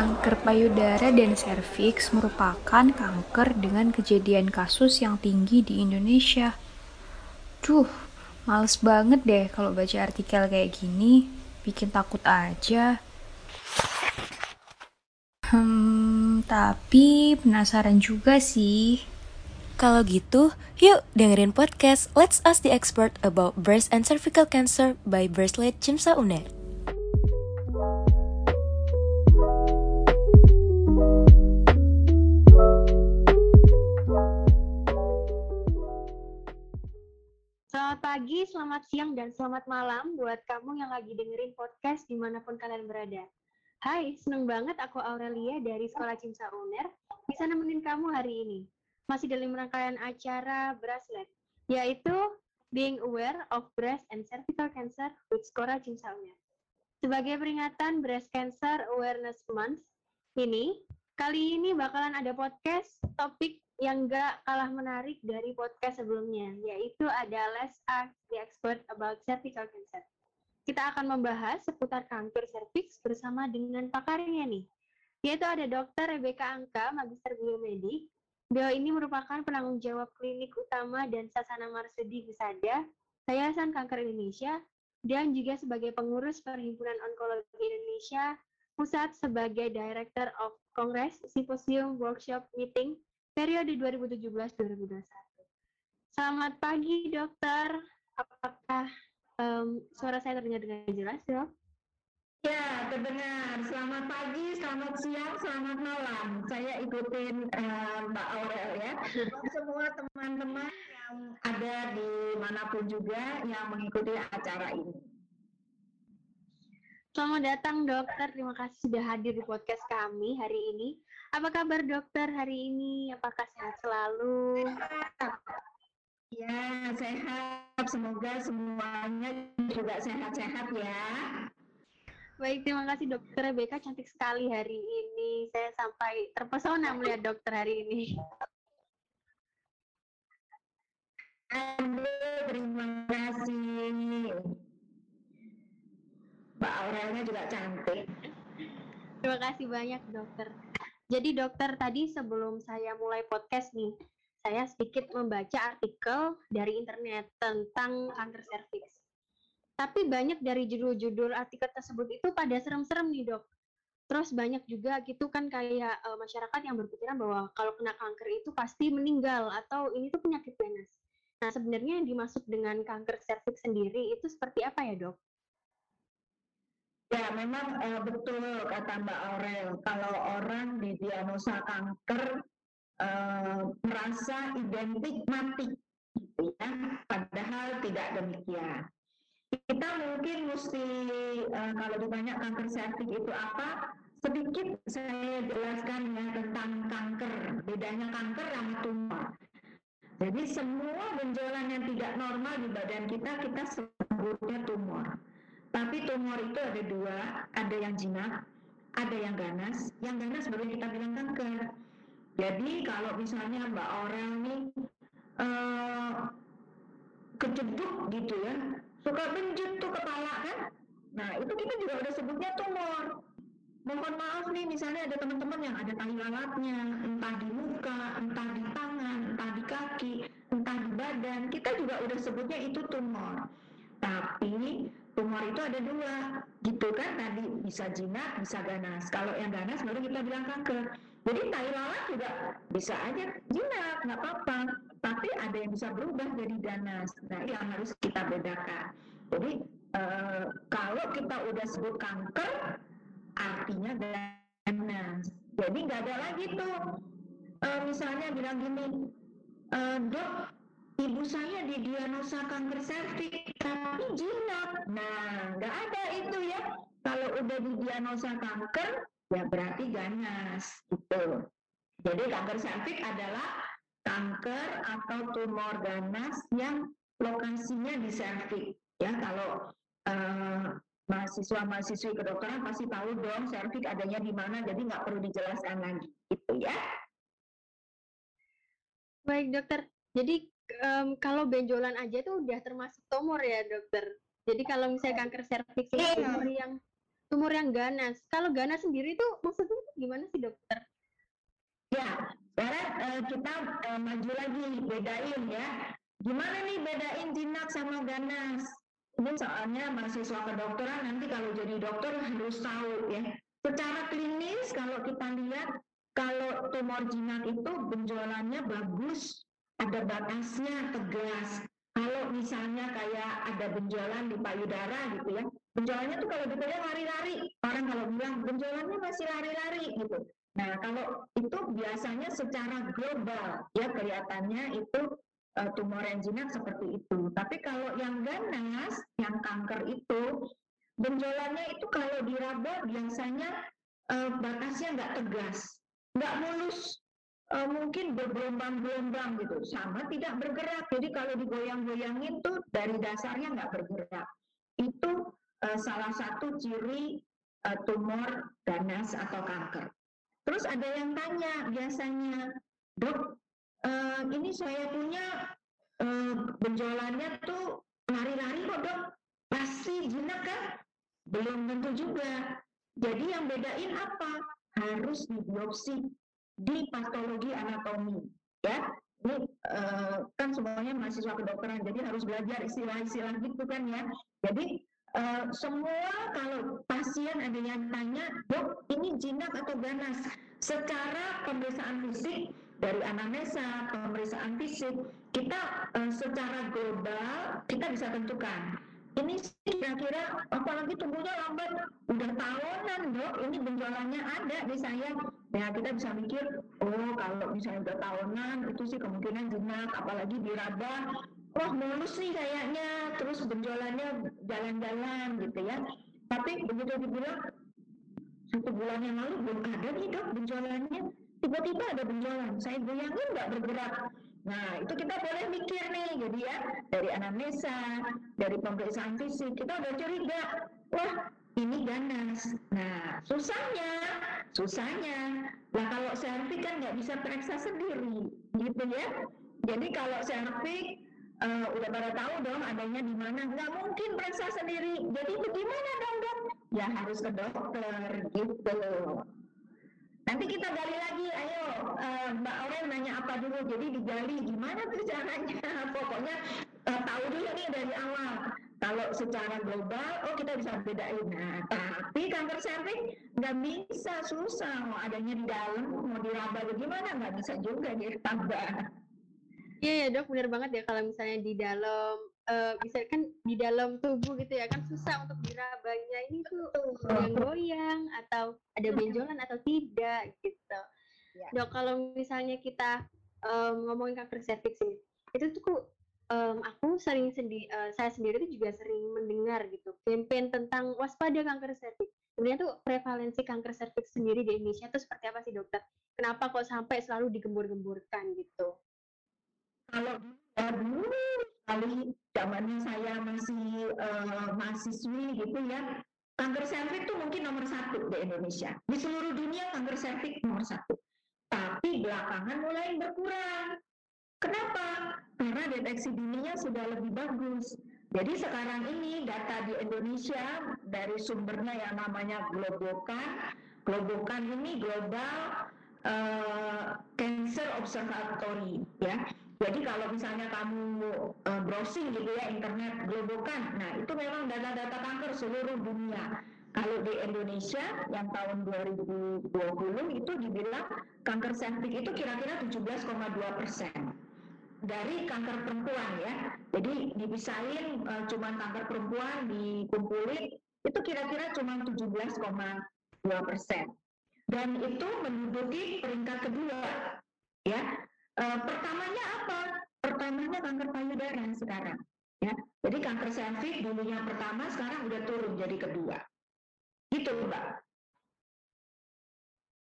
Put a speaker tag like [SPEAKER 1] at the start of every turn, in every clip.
[SPEAKER 1] Kanker payudara dan serviks merupakan kanker dengan kejadian kasus yang tinggi di Indonesia. Duh, males banget deh kalau baca artikel kayak gini. Bikin takut aja. Hmm, tapi penasaran juga sih.
[SPEAKER 2] Kalau gitu, yuk dengerin podcast Let's Ask the Expert About Breast and Cervical Cancer by Breastlet Cimsa Uner.
[SPEAKER 3] Pagi, selamat siang, dan selamat malam buat kamu yang lagi dengerin podcast di mana pun kalian berada. Hai, seneng banget aku Aurelia dari Sekolah Cimsa Uner bisa nemenin kamu hari ini. Masih dalam rangkaian acara Bracelet, yaitu Being Aware of Breast and Cervical Cancer with Sekolah Cimsa Uner. Sebagai peringatan Breast Cancer Awareness Month ini, kali ini bakalan ada podcast topik yang gak kalah menarik dari podcast sebelumnya, yaitu ada Let's Ask the Expert About Cervical Cancer. Kita akan membahas seputar kanker serviks bersama dengan pakarnya nih, yaitu ada Dr. Rebecca Angka, Magister Biomedik. Beliau ini merupakan penanggung jawab klinik utama dan Sasana Marsudi Husada, Yayasan Kanker Indonesia, dan juga sebagai pengurus Perhimpunan Onkologi Indonesia, Pusat sebagai Director of Congress, Symposium, Workshop, Meeting, periode 2017-2021. Selamat pagi, dokter. Apakah um, suara saya terdengar dengan jelas, dok?
[SPEAKER 4] Ya, terdengar. Selamat pagi, selamat siang, selamat malam. Saya ikutin uh, Mbak Aurel ya. Semua teman-teman yang ada di mana pun juga yang mengikuti acara ini.
[SPEAKER 3] Selamat datang dokter, terima kasih sudah hadir di podcast kami hari ini. Apa kabar dokter hari ini? Apakah sehat selalu?
[SPEAKER 4] Ya, sehat. Semoga semuanya juga sehat-sehat ya.
[SPEAKER 3] Baik, terima kasih dokter Rebecca. Cantik sekali hari ini. Saya sampai terpesona melihat dokter hari ini.
[SPEAKER 4] Terima kasih. Mbak Aurelnya juga cantik.
[SPEAKER 3] Terima kasih banyak dokter. Jadi dokter tadi sebelum saya mulai podcast nih, saya sedikit membaca artikel dari internet tentang kanker serviks. Tapi banyak dari judul-judul artikel tersebut itu pada serem-serem nih dok. Terus banyak juga gitu kan kayak uh, masyarakat yang berpikiran bahwa kalau kena kanker itu pasti meninggal atau ini tuh penyakit ganas. Nah sebenarnya yang dimaksud dengan kanker serviks sendiri itu seperti apa ya dok?
[SPEAKER 4] Ya, memang uh, betul kata Mbak Aurel. Kalau orang didiagnosa kanker uh, merasa identik mati, gitu ya. Padahal tidak demikian. Kita mungkin mesti uh, kalau ditanya kanker serviks itu apa, sedikit saya jelaskan ya tentang kanker. Bedanya kanker sama tumor. Jadi semua benjolan yang tidak normal di badan kita kita sebutnya tumor. Tapi tumor itu ada dua, ada yang jinak, ada yang ganas. Yang ganas baru kita bilang kanker. Jadi kalau misalnya Mbak Aurel nih uh, gitu ya, suka benjut tuh kepala kan? Nah itu kita juga udah sebutnya tumor. Mohon maaf nih misalnya ada teman-teman yang ada tai lalatnya, entah di muka, entah di tangan, entah di kaki, entah di badan, kita juga udah sebutnya itu tumor. Tapi tumor itu ada dua, gitu kan? Tadi bisa jinak, bisa ganas. Kalau yang ganas baru kita bilang kanker. Jadi tai lalat juga bisa aja jinak, nggak apa-apa. Tapi ada yang bisa berubah jadi ganas. Nah, yang harus kita bedakan. Jadi eh, kalau kita udah sebut kanker, artinya ganas. Jadi nggak ada lagi tuh. Eh, misalnya bilang gini, eh, dok, ibu saya didiagnosa kanker serviks tapi jinak. Nah, nggak ada itu ya. Kalau udah didiagnosa kanker, ya berarti ganas gitu. Jadi kanker serviks adalah kanker atau tumor ganas yang lokasinya di serviks. Ya, kalau uh, mahasiswa-mahasiswi kedokteran pasti tahu dong serviks adanya di mana, jadi nggak perlu dijelaskan lagi, itu ya.
[SPEAKER 3] Baik dokter, jadi um, kalau benjolan aja tuh udah termasuk tumor ya dokter. Jadi kalau misalnya kanker serviks itu tumor yang tumor yang ganas. Kalau ganas sendiri itu maksudnya gimana sih dokter?
[SPEAKER 4] Ya, sekarang uh, kita uh, maju lagi bedain ya. Gimana nih bedain jinak sama ganas? Ini soalnya mahasiswa kedokteran nanti kalau jadi dokter harus tahu ya. Secara klinis kalau kita lihat kalau tumor jinak itu benjolannya bagus, ada batasnya tegas. Kalau misalnya kayak ada benjolan di payudara gitu ya, benjolannya tuh kalau dipegang lari-lari. Orang kalau bilang benjolannya masih lari-lari gitu. Nah, kalau itu biasanya secara global ya kelihatannya itu uh, tumor jinak seperti itu. Tapi kalau yang ganas, yang kanker itu benjolannya itu kalau diraba biasanya uh, batasnya nggak tegas, nggak mulus, uh, mungkin bergelombang-gelombang gitu, sama tidak bergerak. Jadi kalau digoyang-goyangin tuh dari dasarnya nggak bergerak. Itu uh, salah satu ciri uh, tumor ganas atau kanker. Terus ada yang tanya biasanya, dok, uh, ini saya punya uh, benjolannya tuh lari-lari kok dok, pasti jinak kan? Belum tentu juga. Jadi yang bedain apa? Harus dibiopsi di patologi anatomi, ya. Ini uh, kan semuanya mahasiswa kedokteran, jadi harus belajar istilah-istilah gitu kan ya. Jadi Uh, semua kalau pasien ada yang tanya, dok ini jinak atau ganas? Secara pemeriksaan fisik dari anamnesa, pemeriksaan fisik, kita uh, secara global kita bisa tentukan. Ini kira-kira apalagi tumbuhnya lambat, udah tahunan dok, ini benjolannya ada di saya. Ya kita bisa mikir, oh kalau misalnya udah tahunan itu sih kemungkinan jinak, apalagi diraba wah mulus nih kayaknya, terus benjolannya jalan-jalan gitu ya. Tapi begitu dibilang satu bulan yang lalu belum ada nih dok benjolannya, tiba-tiba ada benjolan, saya goyangin nggak bergerak. Nah itu kita boleh mikir nih, jadi ya dari anamnesa, dari pemeriksaan fisik, kita udah curiga, wah ini ganas. Nah susahnya, susahnya, lah kalau servik kan nggak bisa periksa sendiri, gitu ya. Jadi kalau servik uh, udah pada tahu dong adanya di mana nggak mungkin periksa sendiri. Jadi bagaimana dong dok? Ya harus ke dokter gitu nanti kita gali lagi. Ayo uh, mbak Aurel nanya apa dulu? Jadi digali gimana tuh caranya? Pokoknya uh, tahu dulu nih dari awal. Kalau secara global oh kita bisa bedain. Nah tapi kanker serviks nggak bisa susah. Mau adanya di dalam mau diraba bagaimana? Nggak bisa juga dia tambah.
[SPEAKER 3] Iya ya dok, benar banget ya kalau misalnya di dalam, uh, misalkan di dalam tubuh gitu ya kan susah untuk dirabanya ini tuh goyang-goyang atau ada benjolan atau tidak gitu. Ya. Dok kalau misalnya kita um, ngomongin kanker serviks ini, itu tuh um, aku sering sendi uh, saya sendiri tuh juga sering mendengar gitu campaign tentang waspada kanker serviks. Sebenarnya tuh prevalensi kanker serviks sendiri di Indonesia itu seperti apa sih dokter? Kenapa kok sampai selalu digembur-gemburkan gitu?
[SPEAKER 4] kalau ya dulu kali zamannya saya masih uh, mahasiswi gitu ya kanker serviks itu mungkin nomor satu di Indonesia. Di seluruh dunia kanker serviks nomor satu. Tapi belakangan mulai berkurang. Kenapa? Karena deteksi dininya sudah lebih bagus. Jadi sekarang ini data di Indonesia dari sumbernya yang namanya Globokan Globokan ini global uh, cancer observatory ya jadi kalau misalnya kamu uh, browsing gitu ya internet Globokan, nah itu memang data-data kanker seluruh dunia. Kalau di Indonesia yang tahun 2020 itu dibilang kanker serviks itu kira-kira 17,2 persen dari kanker perempuan ya. Jadi dipisahin uh, cuman kanker perempuan dikumpulin itu kira-kira cuma 17,2 persen. Dan itu menduduki peringkat kedua ya Uh, pertamanya apa? Pertamanya kanker payudara sekarang. Ya, jadi kanker serviks dulu yang pertama sekarang udah turun jadi kedua. Gitu, Mbak.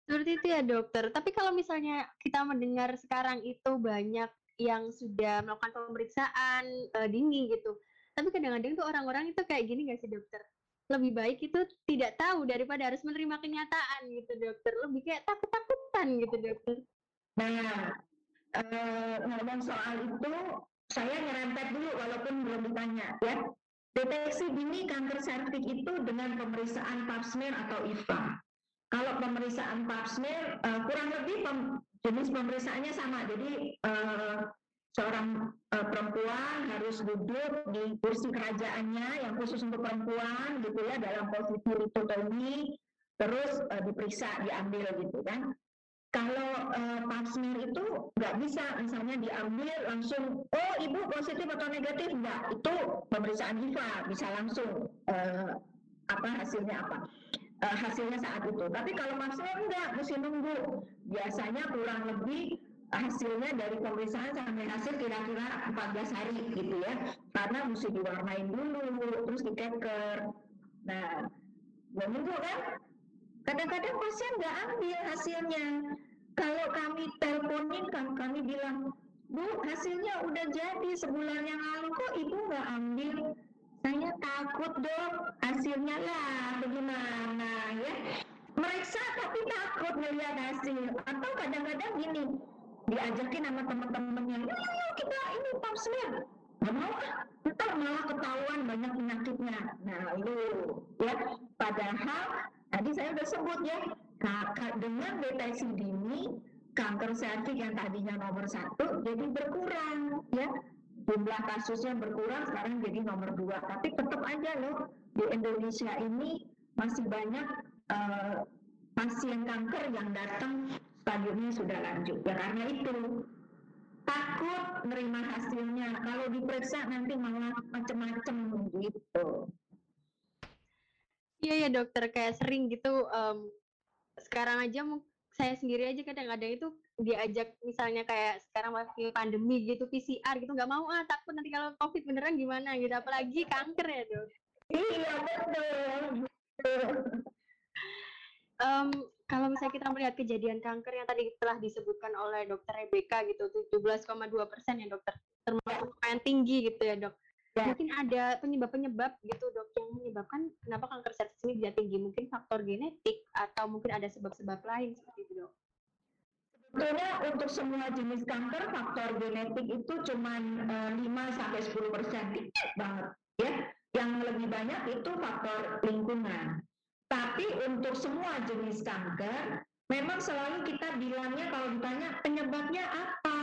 [SPEAKER 3] Seperti itu ya dokter. Tapi kalau misalnya kita mendengar sekarang itu banyak yang sudah melakukan pemeriksaan uh, dini gitu. Tapi kadang-kadang tuh orang-orang itu kayak gini gak sih dokter? Lebih baik itu tidak tahu daripada harus menerima kenyataan gitu dokter. Lebih kayak takut-takutan gitu dokter.
[SPEAKER 4] Nah, uh, ngomong soal itu, saya nyerempet dulu walaupun belum ditanya ya. deteksi dini kanker serviks itu dengan pemeriksaan pap smear atau IVA. Kalau pemeriksaan pap smear uh, kurang lebih pem, jenis pemeriksaannya sama. Jadi uh, seorang uh, perempuan harus duduk di kursi kerajaannya yang khusus untuk perempuan gitu ya dalam posisi litotomi terus uh, diperiksa diambil gitu kan kalau uh, itu nggak bisa misalnya diambil langsung oh ibu positif atau negatif? Enggak itu pemeriksaan IVA bisa langsung uh, apa hasilnya apa? Uh, hasilnya saat itu. Tapi kalau pap smear enggak mesti nunggu. Biasanya kurang lebih hasilnya dari pemeriksaan sampai hasil kira-kira 14 hari gitu ya. Karena mesti diwarnain dulu terus dikeker nah menunggu kan? Kadang-kadang pasien nggak ambil hasilnya kalau kami teleponin kan kami bilang bu hasilnya udah jadi sebulan yang lalu kok ibu nggak ambil? Saya takut dong hasilnya lah bagaimana ya? Meriksa tapi takut melihat hasil. Atau kadang-kadang gini diajakin sama teman-temannya yuk yuk yuk kita ini pap smear nggak mau ah ntar malah ketahuan banyak penyakitnya. Nah itu ya. Padahal tadi saya udah sebut ya dengan deteksi dini kanker serviks yang tadinya nomor satu jadi berkurang ya jumlah kasusnya berkurang sekarang jadi nomor dua tapi tetap aja loh di Indonesia ini masih banyak uh, pasien kanker yang datang stadiumnya sudah lanjut. Ya karena itu takut menerima hasilnya. Kalau diperiksa nanti malah macam-macam gitu.
[SPEAKER 3] Iya ya dokter, kayak sering gitu. Um, sekarang aja saya sendiri aja kadang-kadang itu diajak misalnya kayak sekarang masih pandemi gitu PCR gitu nggak mau ah takut nanti kalau covid beneran gimana gitu apalagi kanker ya dok.
[SPEAKER 4] Iya betul.
[SPEAKER 3] um, kalau misalnya kita melihat kejadian kanker yang tadi telah disebutkan oleh dokter Rebecca gitu 17,2 persen ya dokter termasuk yang tinggi gitu ya dok ya. mungkin ada penyebab-penyebab gitu dok yang menyebabkan kenapa kanker serviks ini bisa tinggi mungkin faktor genetik atau mungkin ada sebab-sebab lain seperti itu dok
[SPEAKER 4] Sebetulnya untuk semua jenis kanker faktor genetik itu cuma uh, 5 sampai 10 persen banget ya. Yang lebih banyak itu faktor lingkungan. Tapi untuk semua jenis kanker, memang selalu kita bilangnya kalau ditanya penyebabnya apa?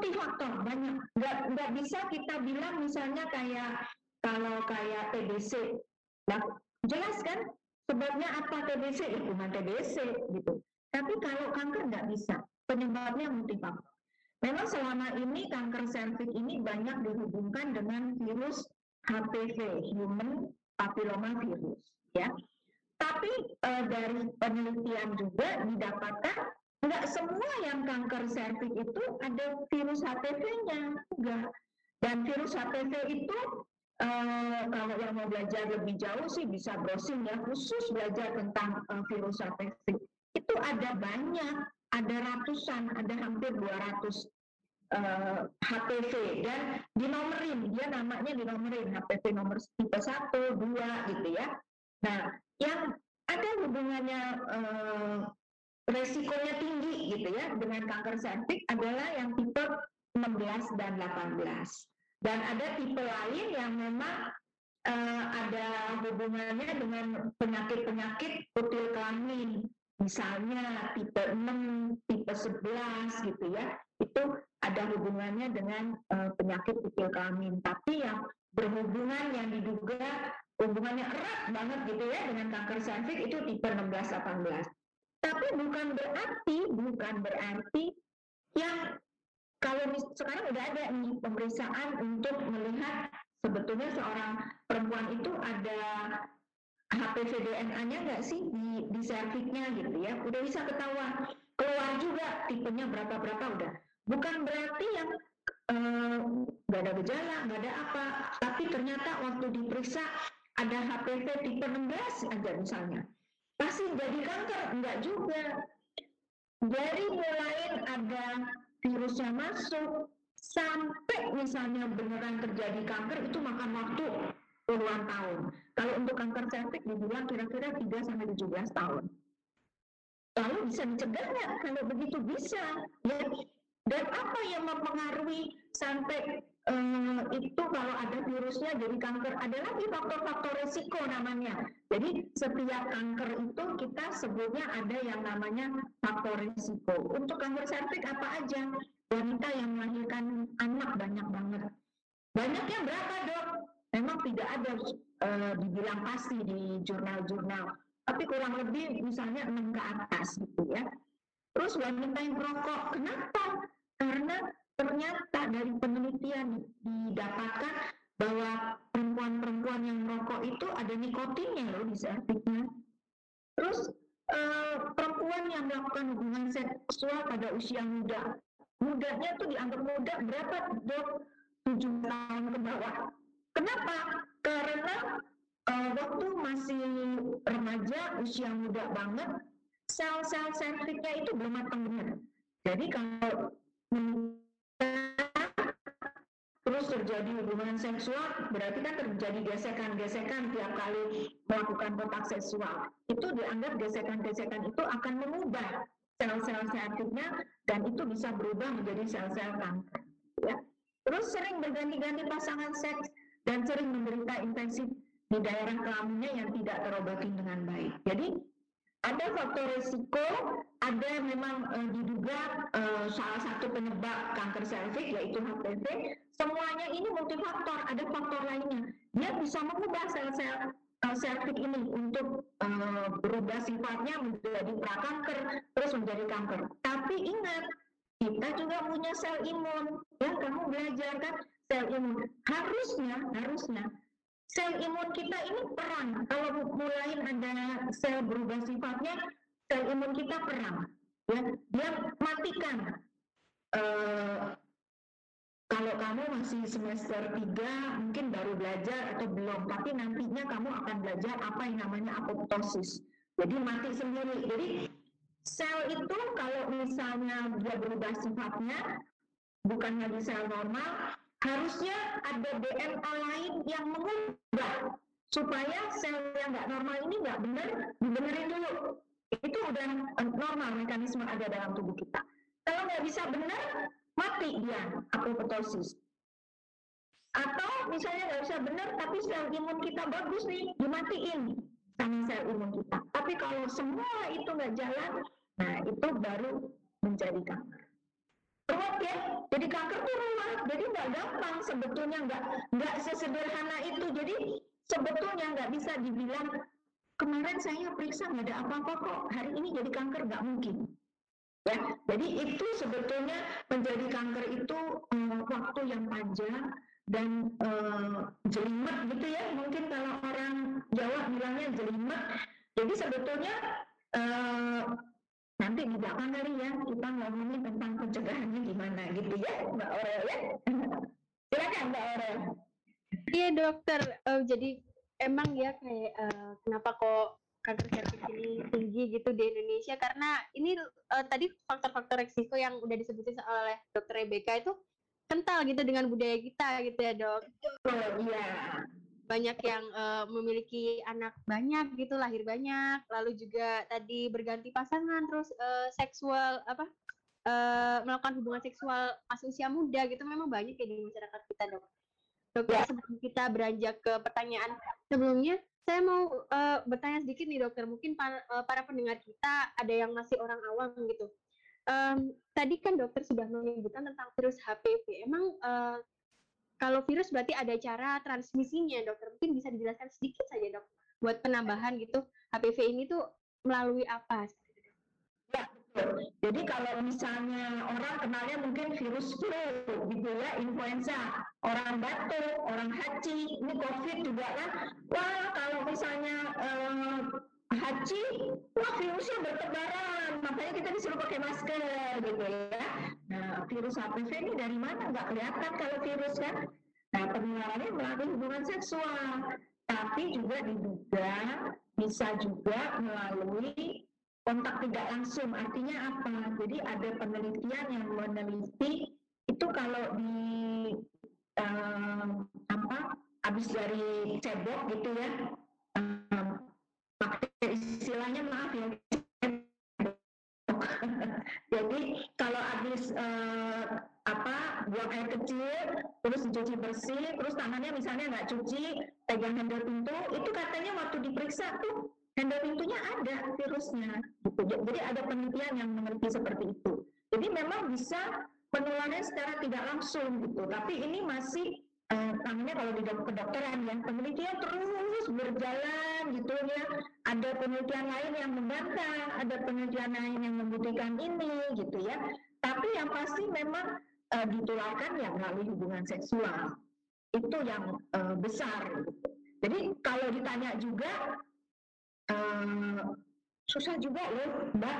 [SPEAKER 4] Multifaktor, banyak. Nggak, nggak bisa kita bilang misalnya kayak kalau kayak TBC. Nah, jelas kan sebabnya apa TBC? Ya TBC gitu. Tapi kalau kanker nggak bisa, penyebabnya multifaktor. Memang selama ini kanker serviks ini banyak dihubungkan dengan virus HPV, Human Papilloma Virus ya. Tapi uh, dari penelitian juga didapatkan nggak semua yang kanker serviks itu ada virus HPV-nya, enggak. Dan virus HPV itu uh, kalau yang mau belajar lebih jauh sih bisa browsing ya, khusus belajar tentang uh, virus HPV. Itu ada banyak, ada ratusan, ada hampir 200 uh, HPV dan dinomerin, dia namanya dinomerin HPV nomor tipe 1, 2 gitu ya. Nah, yang ada hubungannya eh, resikonya tinggi gitu ya dengan kanker serviks adalah yang tipe 16 dan 18. Dan ada tipe lain yang memang eh, ada hubungannya dengan penyakit-penyakit kutil kelamin. Misalnya tipe 6, tipe 11 gitu ya. Itu ada hubungannya dengan eh, penyakit kutil kelamin. Tapi yang berhubungan yang diduga hubungannya erat banget gitu ya dengan kanker serviks itu tipe 16-18. Tapi bukan berarti, bukan berarti yang kalau sekarang udah ada nih pemeriksaan untuk melihat sebetulnya seorang perempuan itu ada HPV DNA-nya nggak sih di, di serviksnya gitu ya, udah bisa ketahuan. Keluar juga tipenya berapa-berapa udah. Bukan berarti yang eh, nggak uh, ada gejala, nggak ada apa, tapi ternyata waktu diperiksa ada HPV tipe 16 aja misalnya. Pasti jadi kanker? Enggak juga. Dari mulai ada virusnya masuk, sampai misalnya beneran terjadi kanker itu makan waktu puluhan tahun. Kalau untuk kanker cervix dibilang kira-kira 3 sampai 17 tahun. Lalu bisa dicegah nggak? Kalau begitu bisa. Ya. Dan apa yang mempengaruhi sampai uh, itu kalau ada virus virusnya jadi kanker. Ada lagi faktor-faktor risiko namanya. Jadi setiap kanker itu kita sebutnya ada yang namanya faktor risiko. Untuk kanker serviks apa aja? Wanita yang melahirkan anak banyak banget. Banyaknya berapa dok? Memang tidak ada uh, dibilang pasti di jurnal-jurnal. Tapi kurang lebih misalnya 6 ke atas gitu ya. Terus wanita yang merokok, kenapa? Karena ternyata dari penelitian didapatkan bahwa perempuan-perempuan yang merokok itu ada nikotinnya loh di serviknya. Terus eh, perempuan yang melakukan hubungan seksual pada usia muda, mudanya tuh dianggap muda berapa dok? 7 tahun ke bawah. Kenapa? Karena eh, waktu masih remaja, usia muda banget, sel-sel serviknya itu belum matang benar. Jadi kalau terus terjadi hubungan seksual, berarti kan terjadi gesekan-gesekan tiap kali melakukan kontak seksual. Itu dianggap gesekan-gesekan itu akan mengubah sel-sel serviknya dan itu bisa berubah menjadi sel-sel kanker. Ya. Terus sering berganti-ganti pasangan seks dan sering menderita infeksi di daerah kelaminnya yang tidak terobati dengan baik. Jadi ada faktor risiko, ada memang uh, diduga uh, salah satu penyebab kanker serviks yaitu HPV. Semuanya ini multifaktor, ada faktor lainnya. Dia bisa mengubah sel-sel serviks ini untuk uh, berubah sifatnya menjadi prakanker, terus menjadi kanker. Tapi ingat, kita juga punya sel imun. Ya, kamu belajar kan sel imun. Harusnya, harusnya sel imun kita ini perang. Kalau mulai ada sel berubah sifatnya, sel imun kita perang. Ya, dia matikan. Uh, kalau kamu masih semester 3, mungkin baru belajar atau belum, tapi nantinya kamu akan belajar apa yang namanya apoptosis. Jadi mati sendiri. Jadi sel itu kalau misalnya dia berubah sifatnya, bukan lagi sel normal, harusnya ada DNA lain yang mengubah supaya sel yang nggak normal ini nggak benar dibenerin dulu. Itu udah normal mekanisme ada dalam tubuh kita. Kalau nggak bisa benar mati dia apoptosis. Atau misalnya nggak bisa benar tapi sel imun kita bagus nih dimatiin sama sel imun kita. Tapi kalau semua itu nggak jalan nah itu baru menjadi kanker ruwet ya jadi kanker tuh ruwet jadi nggak gampang sebetulnya nggak nggak sesederhana itu. Jadi sebetulnya nggak bisa dibilang kemarin saya periksa nggak ada apa-apa kok hari ini jadi kanker. Nggak mungkin. Ya jadi itu sebetulnya menjadi kanker itu um, waktu yang panjang dan um, jelimet gitu ya. Mungkin kalau orang Jawa bilangnya jelimet. Jadi sebetulnya uh, nanti di belakang kali ya kita ngomongin tentang pencegahannya gimana gitu ya Mbak Orel ya. Silakan Mbak Orel
[SPEAKER 3] iya dokter. Uh, jadi emang ya kayak uh, kenapa kok kanker cervix ini tinggi gitu di Indonesia? Karena ini uh, tadi faktor-faktor resiko yang udah disebutin oleh dokter Rebecca itu kental gitu dengan budaya kita gitu ya dok.
[SPEAKER 4] Oh iya
[SPEAKER 3] banyak yang uh, memiliki anak banyak gitu lahir banyak. Lalu juga tadi berganti pasangan terus uh, seksual apa uh, melakukan hubungan seksual pas usia muda gitu. Memang banyak ya di masyarakat kita dok. Dok ya. sebelum kita beranjak ke pertanyaan sebelumnya saya mau uh, bertanya sedikit nih dokter. Mungkin para, uh, para pendengar kita ada yang masih orang awam gitu. Um, tadi kan dokter sudah menyebutkan tentang virus HPV emang uh, kalau virus berarti ada cara transmisinya, dokter. Mungkin bisa dijelaskan sedikit saja, dok, buat penambahan gitu. HPV ini tuh melalui apa?
[SPEAKER 4] Ya, Jadi kalau misalnya orang kenalnya mungkin virus flu, gitu ya, influenza, orang batuk, orang haji, ini COVID juga kan. Wah, kalau misalnya eh, haji, wah virusnya bertebaran, makanya kita disuruh pakai masker, gitu ya. Nah, virus HPV ini dari mana? Nggak kelihatan kalau virus kan. Nah, penularannya melalui hubungan seksual. Tapi juga diduga bisa juga melalui kontak tidak langsung. Artinya apa? Jadi ada penelitian yang meneliti itu kalau di um, apa habis dari cebok gitu ya um, pakai istilahnya maaf ya jadi kalau habis uh, apa buang air kecil, terus dicuci bersih, terus tangannya misalnya nggak cuci, pegang handle pintu, itu katanya waktu diperiksa tuh handle pintunya ada virusnya. Gitu. Jadi ada penelitian yang meneliti seperti itu. Jadi memang bisa penularannya secara tidak langsung gitu. Tapi ini masih eh, namanya kalau di kedokteran ya penelitian terus berjalan gitu ya. Ada penelitian lain yang membantah, ada penelitian lain yang membuktikan ini gitu ya. Tapi yang pasti memang uh, ditularkan ya melalui hubungan seksual. Itu yang uh, besar. Gitu. Jadi kalau ditanya juga uh, susah juga loh, Mbak.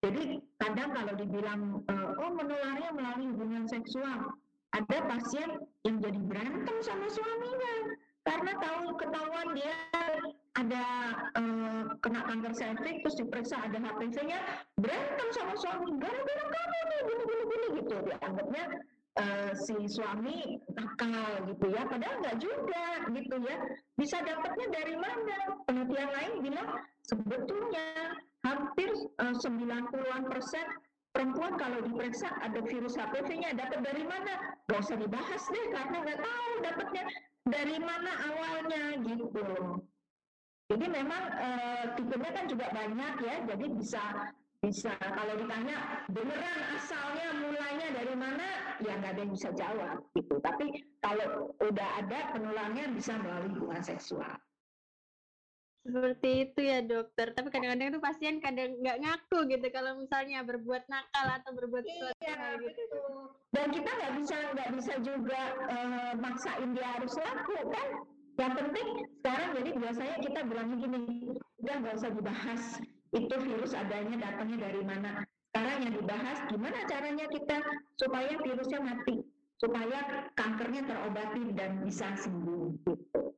[SPEAKER 4] Jadi kadang kalau dibilang uh, oh menularnya melalui hubungan seksual, ada pasien yang jadi berantem sama suaminya karena tahu ketahuan dia ada uh, kena kanker serviks terus diperiksa ada HPV-nya berantem sama suami gara-gara kamu nih gini gini gitu. Dianggapnya uh, si suami nakal gitu ya padahal nggak juga gitu ya. Bisa dapatnya dari mana? Penelitian lain bilang sebetulnya hampir uh, 90-an persen perempuan kalau diperiksa ada virus HPV-nya dapat dari mana? Gak usah dibahas deh karena nggak tahu dapatnya dari mana awalnya gitu. Jadi memang uh, tipenya kan juga banyak ya, jadi bisa bisa kalau ditanya beneran asalnya mulainya dari mana ya nggak ada yang bisa jawab gitu. Tapi kalau udah ada penularannya bisa melalui hubungan seksual.
[SPEAKER 3] Seperti itu ya dokter. Tapi kadang-kadang tuh pasien kadang nggak ngaku gitu kalau misalnya berbuat nakal atau berbuat
[SPEAKER 4] sesuatu iya, gitu. Dan kita nggak bisa nggak bisa juga uh, maksain dia harus laku kan. Yang penting sekarang jadi biasanya kita bilangnya gini, udah nggak usah dibahas itu virus adanya datangnya dari mana. Sekarang yang dibahas gimana caranya kita supaya virusnya mati, supaya kankernya terobati dan bisa sembuh gitu.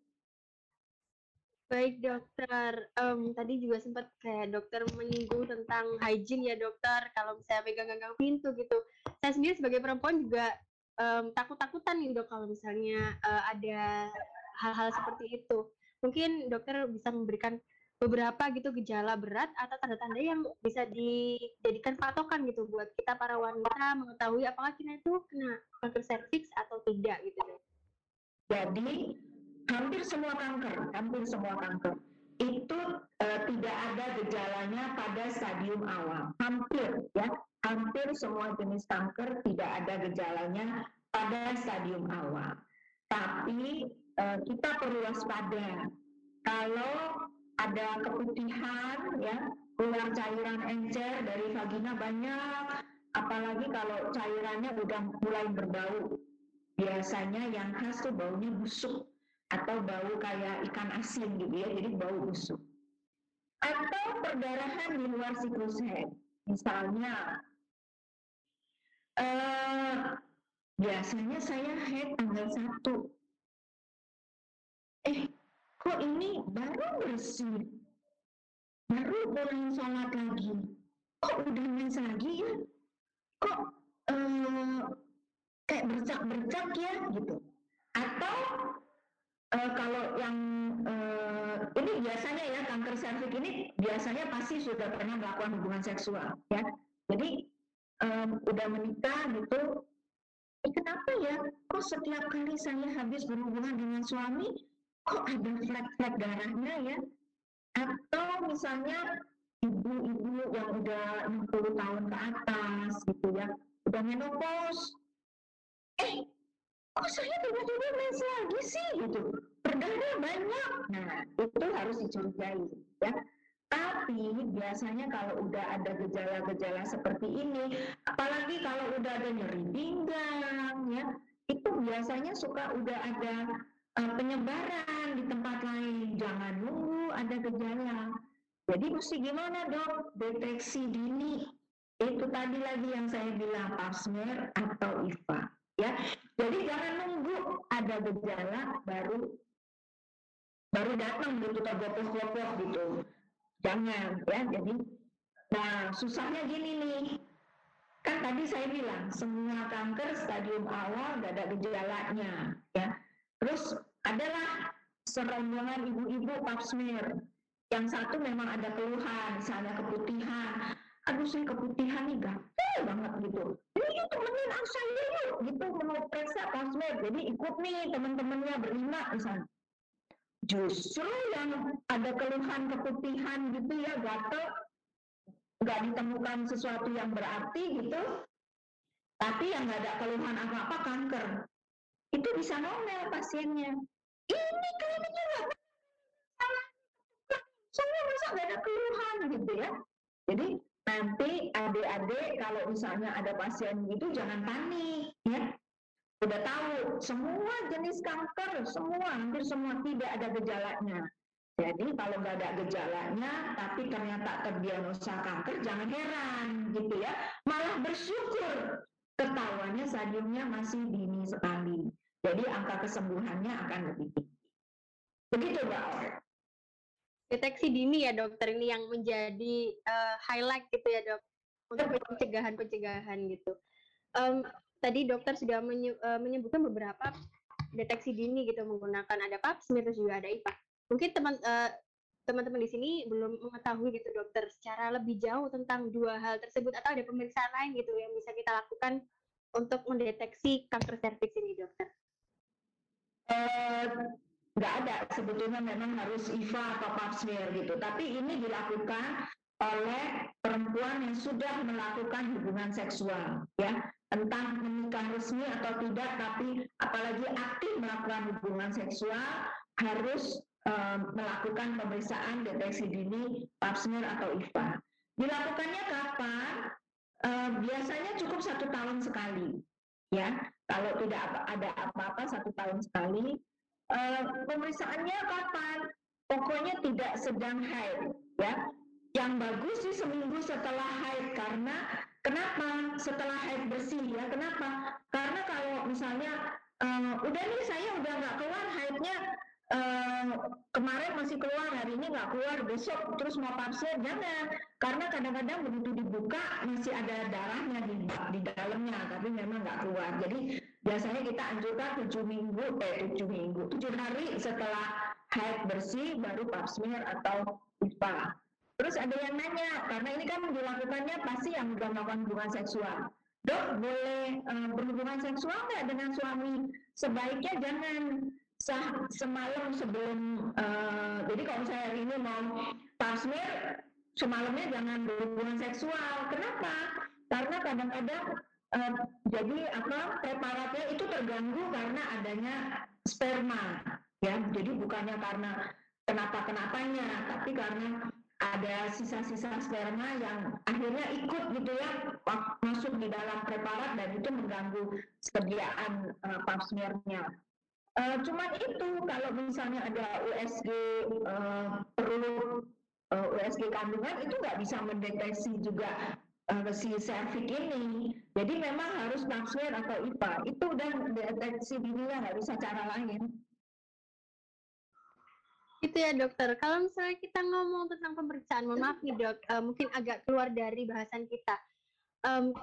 [SPEAKER 3] Baik dokter, um, tadi juga sempat kayak dokter menyinggung tentang hygiene ya dokter, kalau misalnya pegang-pegang pintu gitu. Saya sendiri sebagai perempuan juga um, takut-takutan nih dok kalau misalnya uh, ada hal-hal seperti itu. Mungkin dokter bisa memberikan beberapa gitu gejala berat atau tanda-tanda yang bisa dijadikan patokan gitu buat kita para wanita mengetahui apakah kita itu kena kanker serviks atau tidak gitu.
[SPEAKER 4] Jadi hampir semua kanker, hampir semua kanker itu uh, tidak ada gejalanya pada stadium awal. Hampir ya, hampir semua jenis kanker tidak ada gejalanya pada stadium awal. Tapi uh, kita perlu waspada kalau ada keputihan ya, keluar cairan encer dari vagina banyak, apalagi kalau cairannya udah mulai berbau. Biasanya yang khas tuh baunya busuk atau bau kayak ikan asin gitu ya, jadi bau busuk. Atau perdarahan di luar siklus head, misalnya eh, biasanya saya head tanggal 1. Eh, kok ini baru bersih, baru boleh sholat lagi, kok udah mens lagi ya, kok eh, kayak bercak-bercak ya gitu. Atau uh, kalau yang uh, ini biasanya ya kanker serviks ini biasanya pasti sudah pernah melakukan hubungan seksual ya. Jadi um, udah menikah gitu, eh, kenapa ya? Kok setiap kali saya habis berhubungan dengan suami, kok ada flek-flek darahnya ya? Atau misalnya ibu-ibu yang udah 60 tahun ke atas gitu ya, udah menopause, eh kok saya tiba-tiba mens lagi sih? Gitu. Berdarah banyak. Nah itu harus dicurigai ya. Tapi biasanya kalau udah ada gejala-gejala seperti ini apalagi kalau udah ada nyeri pinggang ya itu biasanya suka udah ada uh, penyebaran di tempat lain. Jangan nunggu ada gejala. Jadi mesti gimana dok? Deteksi dini. Itu tadi lagi yang saya bilang pap smear atau IVA ya jadi jangan nunggu ada gejala baru baru datang gitu tergopoh-gopoh gitu. Jangan ya jadi nah susahnya gini nih. Kan tadi saya bilang semua kanker stadium awal gak ada gejalanya ya. Terus adalah serombongan ibu-ibu pap smear. Yang satu memang ada keluhan misalnya keputihan. Aduh saya keputihan nih gatel jadi ikut nih teman-temannya berlima misalnya. Justru yang ada keluhan keputihan gitu ya gatel nggak ditemukan sesuatu yang berarti gitu tapi yang nggak ada keluhan apa-apa kanker. Itu bisa nomel pasiennya. Ini kliniknya nggak saya masa nggak ada keluhan gitu ya. Jadi nanti adik-adik kalau misalnya ada pasien gitu jangan panik ya udah tahu semua jenis kanker semua hampir semua tidak ada gejalanya. Jadi kalau nggak ada gejalanya tapi ternyata terdiagnosa kanker jangan heran gitu ya. Malah bersyukur ketahuannya stadiumnya masih dini sekali. Jadi angka kesembuhannya akan lebih tinggi. Begitu mbak Aurel.
[SPEAKER 3] Deteksi dini ya dokter ini yang menjadi uh, highlight gitu ya dok untuk pencegahan-pencegahan gitu. Um, tadi dokter sudah uh, menyebutkan beberapa deteksi dini gitu menggunakan ada pap smear terus juga ada IPA. Mungkin teman uh, teman-teman di sini belum mengetahui gitu dokter secara lebih jauh tentang dua hal tersebut atau ada pemeriksaan lain gitu yang bisa kita lakukan untuk mendeteksi kanker serviks ini dokter.
[SPEAKER 4] Uh, nggak ada sebetulnya memang harus IVA atau pap smear gitu tapi ini dilakukan oleh perempuan yang sudah melakukan hubungan seksual ya entah menikah resmi atau tidak, tapi apalagi aktif melakukan hubungan seksual harus um, melakukan pemeriksaan deteksi dini pap smear atau IVA. Dilakukannya kapan? Uh, biasanya cukup satu tahun sekali, ya. Kalau tidak ada apa-apa satu tahun sekali. Uh, pemeriksaannya kapan? Pokoknya tidak sedang haid, ya. Yang bagus sih seminggu setelah haid karena Kenapa? Setelah haid bersih ya. Kenapa? Karena kalau misalnya uh, udah nih saya udah nggak keluar haidnya uh, kemarin masih keluar hari ini nggak keluar besok terus mau pasir jangan karena kadang-kadang begitu dibuka masih ada darahnya di, di dalamnya tapi memang nggak keluar jadi biasanya kita anjurkan tujuh minggu eh tujuh minggu tujuh hari setelah haid bersih baru pap smear atau ISPA Terus ada yang nanya, karena ini kan dilakukannya pasti yang sudah melakukan hubungan seksual. Dok, boleh uh, berhubungan seksual nggak dengan suami? Sebaiknya jangan sah, semalam sebelum, uh, jadi kalau saya ini mau pasmir, semalamnya jangan berhubungan seksual. Kenapa? Karena kadang-kadang uh, jadi apa preparatnya itu terganggu karena adanya sperma, ya. Jadi bukannya karena kenapa kenapanya, tapi karena ada sisa-sisa sperma yang akhirnya ikut gitu ya masuk di dalam preparat dan itu mengganggu kesediaan uh, pap smearnya. Uh, cuman itu kalau misalnya ada USG uh, perlu uh, USG kandungan itu nggak bisa mendeteksi juga uh, si servik ini. Jadi memang harus pap smear atau IPA. Itu udah deteksi dininya nggak bisa cara lain.
[SPEAKER 3] Itu ya dokter. Kalau misalnya kita ngomong tentang pemeriksaan, mohon maaf nih dok, uh, mungkin agak keluar dari bahasan kita. Um,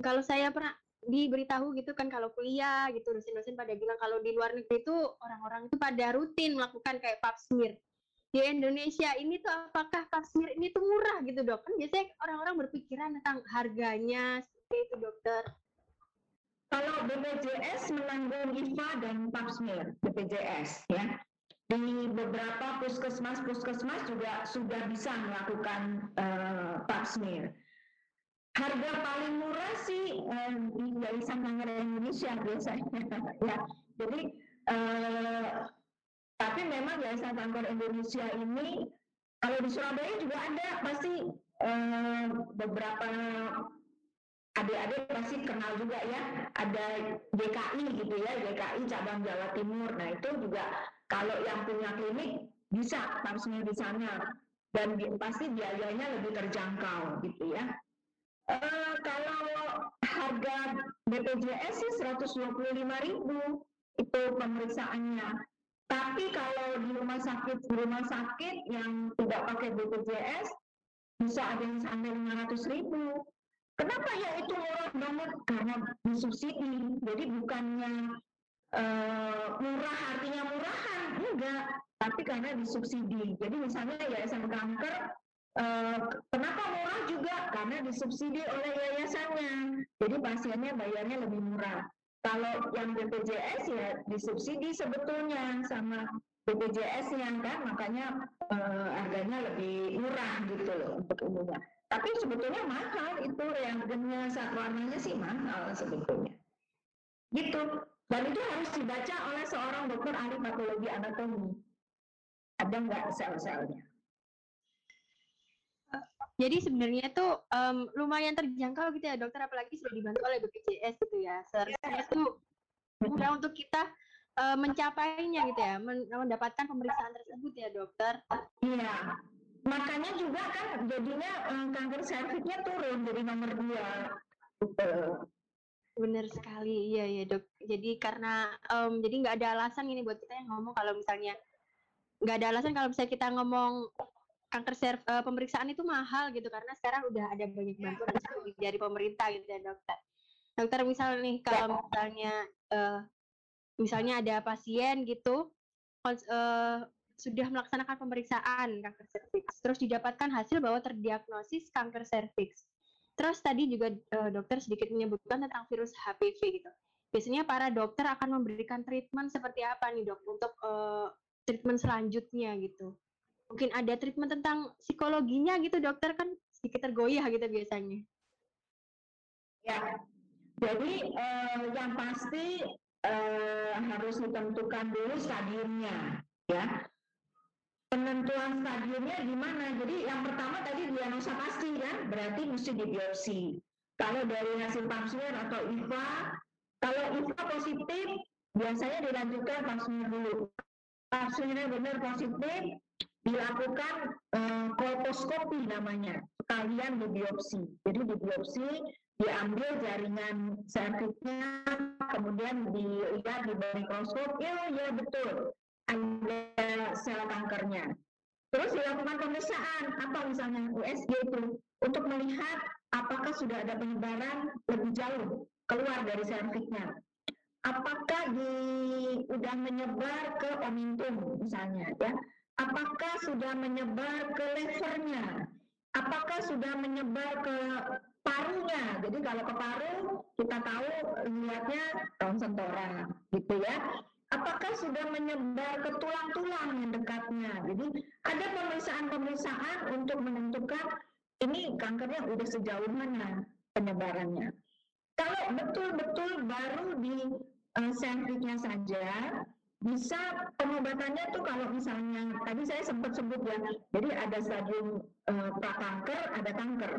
[SPEAKER 3] kalau saya pernah diberitahu gitu kan kalau kuliah gitu dosen-dosen pada bilang kalau di luar negeri itu orang-orang itu pada rutin melakukan kayak pap smear. Di Indonesia ini tuh apakah pap smear ini tuh murah gitu dok? Kan biasanya orang-orang berpikiran tentang harganya seperti itu dokter.
[SPEAKER 4] Kalau BPJS menanggung IFA dan pap smear, BPJS ya di beberapa puskesmas-puskesmas juga sudah bisa melakukan uh, pap smear. Harga paling murah sih uh, di Yayasan Kanker Indonesia biasanya, ya. Jadi, uh, tapi memang Yayasan Kanker Indonesia ini kalau di Surabaya juga ada pasti uh, beberapa adik-adik pasti kenal juga ya ada JKI gitu ya JKI cabang Jawa Timur nah itu juga kalau yang punya klinik bisa langsung di sana dan pasti biayanya lebih terjangkau gitu ya. E, kalau harga BPJS sih 125 ribu itu pemeriksaannya. Tapi kalau di rumah sakit di rumah sakit yang tidak pakai BPJS bisa ada yang sampai 500 ribu. Kenapa ya itu murah banget? Karena disubsidi. Jadi bukannya uh, murah artinya murahan enggak tapi karena disubsidi jadi misalnya yayasan kanker Uh, kenapa murah juga? Karena disubsidi oleh yayasannya. Jadi pasiennya bayarnya lebih murah. Kalau yang BPJS ya disubsidi sebetulnya sama BPJS-nya kan, makanya uh, harganya lebih murah gitu loh untuk umumnya. Tapi sebetulnya mahal itu reagennya saat warnanya sih mahal sebetulnya. Gitu. Dan itu harus dibaca oleh seorang dokter ahli patologi anatomi. Ada nggak sel-selnya?
[SPEAKER 3] Jadi sebenarnya tuh um, lumayan terjangkau gitu ya dokter, apalagi sudah dibantu oleh BPJS gitu ya. Seharusnya tuh mudah untuk kita uh, mencapainya gitu ya, mendapatkan pemeriksaan tersebut ya dokter.
[SPEAKER 4] Iya, makanya juga kan jadinya um, kanker serviksnya turun jadi nomor dua.
[SPEAKER 3] Benar sekali, iya ya dok. Jadi karena um, jadi nggak ada alasan ini buat kita yang ngomong kalau misalnya nggak ada alasan kalau misalnya kita ngomong kanker serv uh, pemeriksaan itu mahal gitu karena sekarang udah ada banyak bantuan dari pemerintah gitu ya dokter. Dokter misal nih kalau misalnya uh, misalnya ada pasien gitu uh, sudah melaksanakan pemeriksaan kanker serviks terus didapatkan hasil bahwa terdiagnosis kanker serviks. Terus tadi juga uh, dokter sedikit menyebutkan tentang virus HPV gitu. Biasanya para dokter akan memberikan treatment seperti apa nih dok untuk uh, treatment selanjutnya gitu mungkin ada treatment tentang psikologinya gitu dokter kan sedikit tergoyah gitu biasanya.
[SPEAKER 4] Ya, jadi eh, yang pasti eh, harus ditentukan dulu stadiumnya, ya. Penentuan stadiumnya gimana? Jadi yang pertama tadi diagnosa pasti kan, berarti mesti dibiopsi. Kalau dari hasil pap atau IVA, kalau IVA positif, biasanya dilanjutkan pap dulu. Pap benar positif, dilakukan uh, kolposkopi namanya, sekalian di biopsi. Jadi di biopsi diambil jaringan serviksnya, kemudian dilihat di bawah mikroskop, ya ya betul ada sel kankernya. Terus dilakukan pemeriksaan, apa misalnya USG itu, untuk melihat apakah sudah ada penyebaran lebih jauh keluar dari serviksnya. Apakah di udah menyebar ke omentum misalnya ya apakah sudah menyebar ke levernya, apakah sudah menyebar ke parunya. Jadi kalau ke paru kita tahu lihatnya ronsen tora, gitu ya. Apakah sudah menyebar ke tulang-tulang yang dekatnya. Jadi ada pemeriksaan-pemeriksaan untuk menentukan ini kankernya udah sejauh mana penyebarannya. Kalau betul-betul baru di uh, saja, bisa pengobatannya tuh kalau misalnya tadi saya sempat sebut ya, jadi ada stadium uh, prakanker, ada kanker.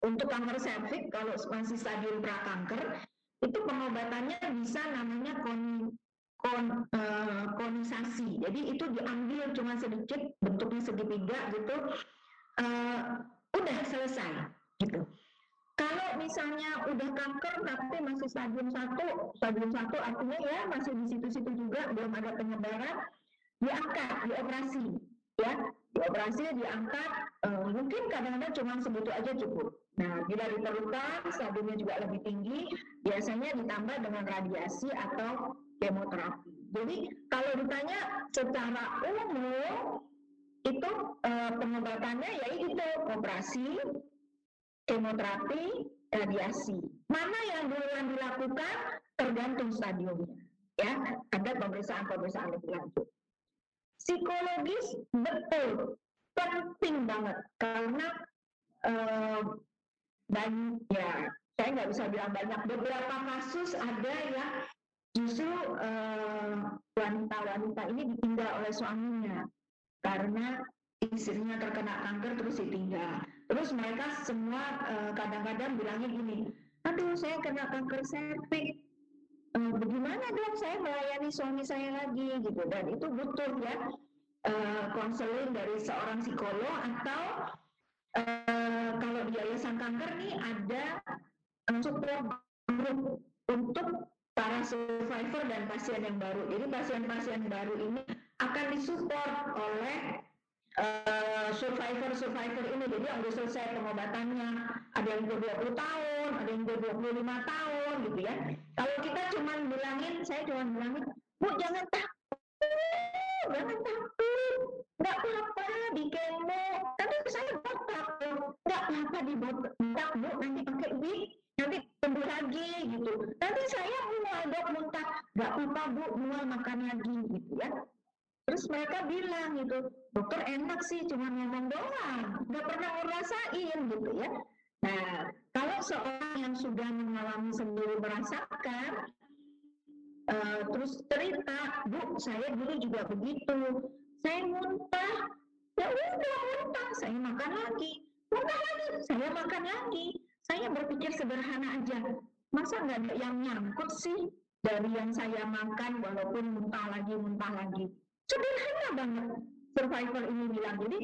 [SPEAKER 4] Untuk kanker serviks kalau masih stadium prakanker, itu pengobatannya bisa namanya kon, kon, uh, konisasi. Jadi itu diambil cuma sedikit, bentuknya segitiga gitu, uh, udah selesai gitu. Kalau misalnya udah kanker tapi masih stadium satu, stadium satu artinya ya masih di situ-situ juga belum ada penyebaran, diangkat, dioperasi, ya, dioperasi, diangkat, uh, mungkin kadang-kadang cuma segitu aja cukup. Nah, bila diperlukan, stadiumnya juga lebih tinggi, biasanya ditambah dengan radiasi atau kemoterapi. Jadi kalau ditanya secara umum itu uh, pengobatannya ya itu operasi, kemoterapi, radiasi. Mana yang duluan dilakukan tergantung stadiumnya. Ya, ada pemeriksaan-pemeriksaan lebih lanjut. Psikologis betul penting banget karena eh, dan ya saya nggak bisa bilang banyak beberapa kasus ada yang justru eh, wanita-wanita ini ditinggal oleh suaminya karena istrinya terkena kanker terus ditinggal. Terus mereka semua eh, kadang-kadang uh, bilangnya gini, aduh saya kena kanker serviks, uh, bagaimana dong saya melayani suami saya lagi gitu. Dan itu butuh ya konseling uh, dari seorang psikolog atau uh, kalau di yayasan kanker nih ada support group untuk para survivor dan pasien yang baru. Jadi pasien-pasien baru ini akan disupport oleh survivor-survivor uh, ini. Jadi yang udah selesai pengobatannya ada yang udah 20 tahun ada yang udah 25 tahun gitu ya. Kalau kita cuma bilangin saya cuma bilangin bu jangan takut jangan takut. Nggak apa-apa di kemo. Tapi saya botak bu. Nanti pakai wig nanti tumbuh lagi gitu. Nanti saya mual dok muntah. Nggak apa bu mual makan lagi gitu ya. Terus mereka bilang gitu dokter enak sih cuma ngomong doang. Nggak pernah ngerasain gitu ya. Nah kalau seorang yang sudah mengalami sendiri merasakan uh, terus cerita bu saya dulu juga begitu. Saya muntah. Ya udah muntah. Saya makan lagi. Muntah lagi. Saya makan lagi saya berpikir sederhana aja. Masa nggak ada yang nyangkut sih dari yang saya makan walaupun muntah lagi muntah lagi? Sederhana banget. Survivor ini bilang. Jadi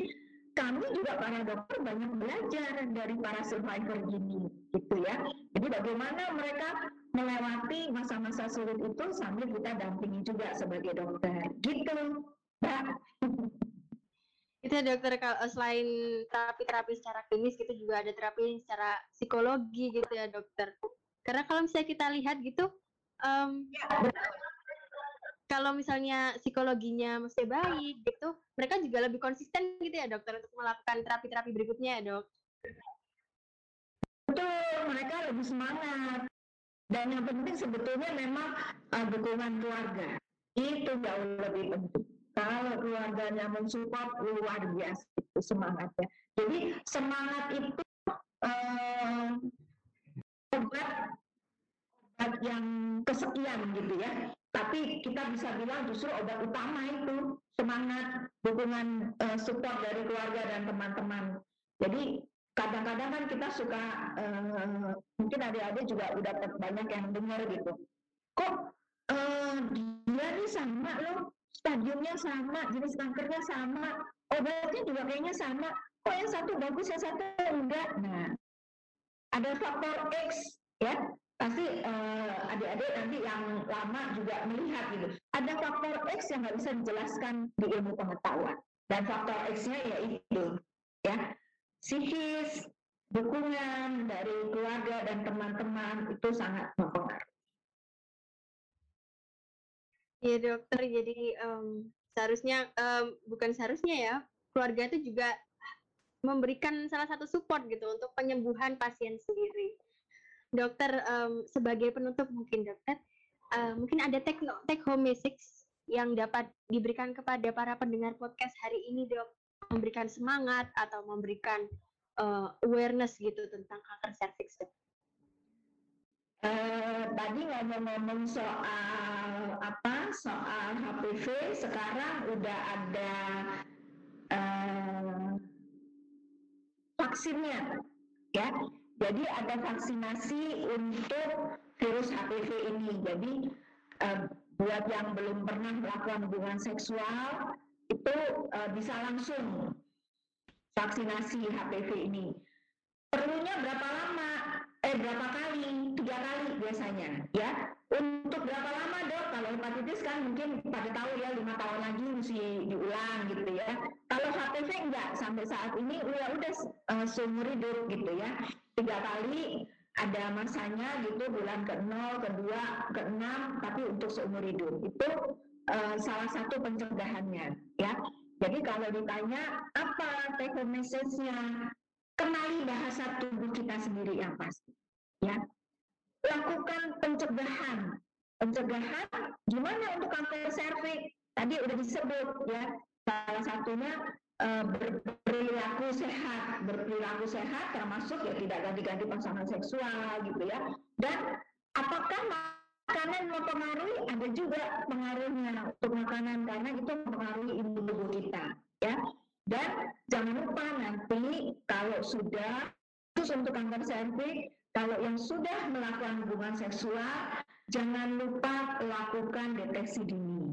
[SPEAKER 4] kami juga para dokter banyak belajar dari para survivor ini gitu ya. Jadi bagaimana mereka melewati masa-masa sulit itu sambil kita dampingi juga sebagai dokter gitu mbak
[SPEAKER 3] itu dokter kalau eh, selain terapi-terapi secara klinis gitu juga ada terapi secara psikologi gitu ya dokter. Karena kalau misalnya kita lihat gitu um, kalau misalnya psikologinya mesti baik gitu mereka juga lebih konsisten gitu ya dokter untuk melakukan terapi-terapi berikutnya ya dok.
[SPEAKER 4] Betul mereka lebih semangat. Dan yang penting sebetulnya memang uh, dukungan keluarga. Itu jauh lebih penting kalau keluarganya mensupport luar biasa itu semangatnya. Jadi semangat itu eh, obat obat yang kesekian gitu ya. Tapi kita bisa bilang justru obat utama itu semangat dukungan eh, support dari keluarga dan teman-teman. Jadi kadang-kadang kan kita suka eh, mungkin adik-adik juga udah banyak yang dengar gitu. Kok eh, dia nih sama loh stadiumnya sama, jenis kankernya sama, obatnya juga kayaknya sama. Kok yang satu bagus, yang satu enggak? Nah, ada faktor X, ya. Pasti uh, adik-adik nanti yang lama juga melihat gitu. Ada faktor X yang nggak bisa dijelaskan di ilmu pengetahuan. Dan faktor X-nya yaitu, ya, psikis, dukungan dari keluarga dan teman-teman itu sangat mempengaruhi.
[SPEAKER 3] Iya dokter, jadi um, seharusnya um, bukan seharusnya ya, keluarga itu juga memberikan salah satu support gitu untuk penyembuhan pasien sendiri. Dokter um, sebagai penutup mungkin dokter, uh, mungkin ada take, take home message yang dapat diberikan kepada para pendengar podcast hari ini dok, memberikan semangat atau memberikan uh, awareness gitu tentang kanker serviks dok.
[SPEAKER 4] Eh, tadi ngomong-ngomong soal apa soal HPV sekarang udah ada uh, vaksinnya ya. Jadi ada vaksinasi untuk virus HPV ini. Jadi uh, buat yang belum pernah melakukan hubungan seksual itu uh, bisa langsung vaksinasi HPV ini. Perlunya berapa lama eh berapa kali? Tiga kali biasanya ya. Untuk berapa lama dok? Kalau hepatitis kan mungkin pada tahu ya lima tahun lagi mesti diulang gitu ya. Kalau HPV enggak sampai saat ini ya udah uh, seumur hidup gitu ya. Tiga kali ada masanya gitu bulan ke-0, kedua, ke-6 tapi untuk seumur hidup. Itu uh, salah satu pencegahannya ya. Jadi kalau ditanya apa take home message-nya kenali bahasa tubuh kita sendiri yang pasti. Ya, lakukan pencegahan. Pencegahan gimana untuk kanker serviks? Tadi udah disebut ya. Salah satunya uh, berperilaku sehat, berperilaku sehat termasuk ya tidak ganti-ganti pasangan seksual gitu ya. Dan apakah makanan mempengaruhi? Ada juga pengaruhnya untuk makanan karena itu mempengaruhi imun tubuh kita ya. Dan jangan lupa nanti kalau sudah khusus untuk kanker serviks, kalau yang sudah melakukan hubungan seksual, jangan lupa lakukan deteksi dini,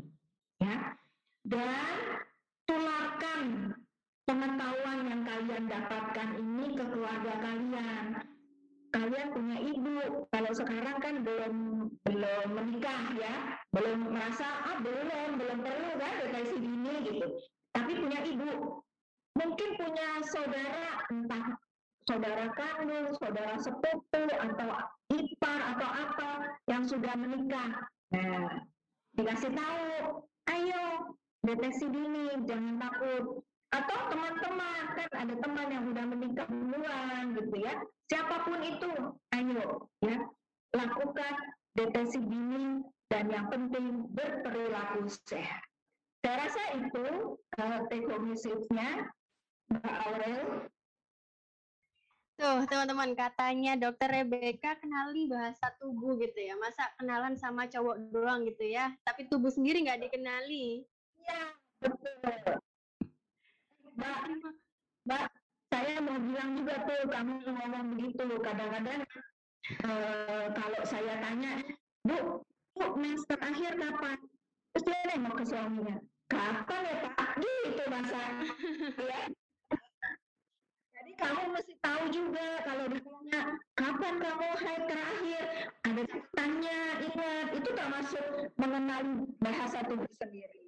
[SPEAKER 4] ya. Dan tularkan pengetahuan yang kalian dapatkan ini ke keluarga kalian. Kalian punya ibu, kalau sekarang kan belum belum menikah ya, belum merasa ah belum belum perlu kan deteksi dini gitu. Tapi punya ibu, mungkin punya saudara entah saudara kandung, saudara sepupu atau ipar atau apa yang sudah menikah. Nah, dikasih tahu, ayo deteksi dini, jangan takut. atau teman-teman kan ada teman yang udah menikah duluan gitu ya siapa pun itu ayo ya lakukan deteksi dini dan yang penting berperilaku sehat saya rasa itu uh, take home message-nya Mbak Aurel
[SPEAKER 3] Tuh, teman-teman, katanya dokter Rebecca kenali bahasa tubuh gitu ya. Masa kenalan sama cowok doang gitu ya, tapi tubuh sendiri nggak dikenali.
[SPEAKER 4] Iya, betul. Mbak, Mbak, saya mau bilang juga tuh, kamu ngomong begitu. Kadang-kadang uh, kalau saya tanya, Bu, Bu, semester akhir kapan? Terus dia nengok ke suaminya, kapan ya Pak? Gitu masa. ya jadi kamu mesti tahu juga kalau ditanya kapan kamu haid terakhir, ada catatannya, ingat itu termasuk mengenali bahasa tubuh sendiri.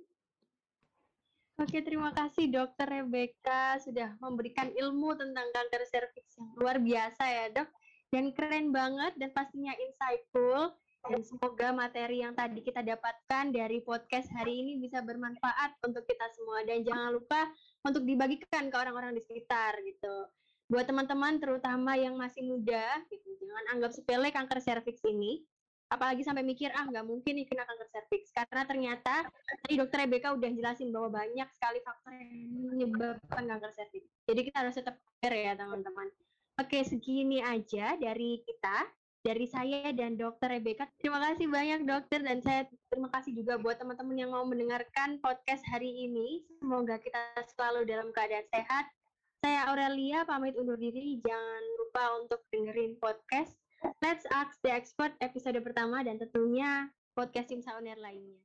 [SPEAKER 3] Oke, terima kasih Dokter Rebecca sudah memberikan ilmu tentang kanker serviks yang luar biasa ya, Dok. Dan keren banget dan pastinya insightful. Dan semoga materi yang tadi kita dapatkan dari podcast hari ini bisa bermanfaat untuk kita semua. Dan jangan lupa untuk dibagikan ke orang-orang di sekitar gitu. Buat teman-teman terutama yang masih muda, gitu, jangan anggap sepele kanker serviks ini. Apalagi sampai mikir, ah nggak mungkin nih kena kanker serviks. Karena ternyata tadi dokter Rebecca udah jelasin bahwa banyak sekali faktor yang menyebabkan kanker serviks. Jadi kita harus tetap aware ya teman-teman. Oke, segini aja dari kita dari saya dan dokter Rebecca. Terima kasih banyak dokter dan saya terima kasih juga buat teman-teman yang mau mendengarkan podcast hari ini. Semoga kita selalu dalam keadaan sehat. Saya Aurelia pamit undur diri. Jangan lupa untuk dengerin podcast Let's Ask the Expert episode pertama dan tentunya podcast Tim Sauner lainnya.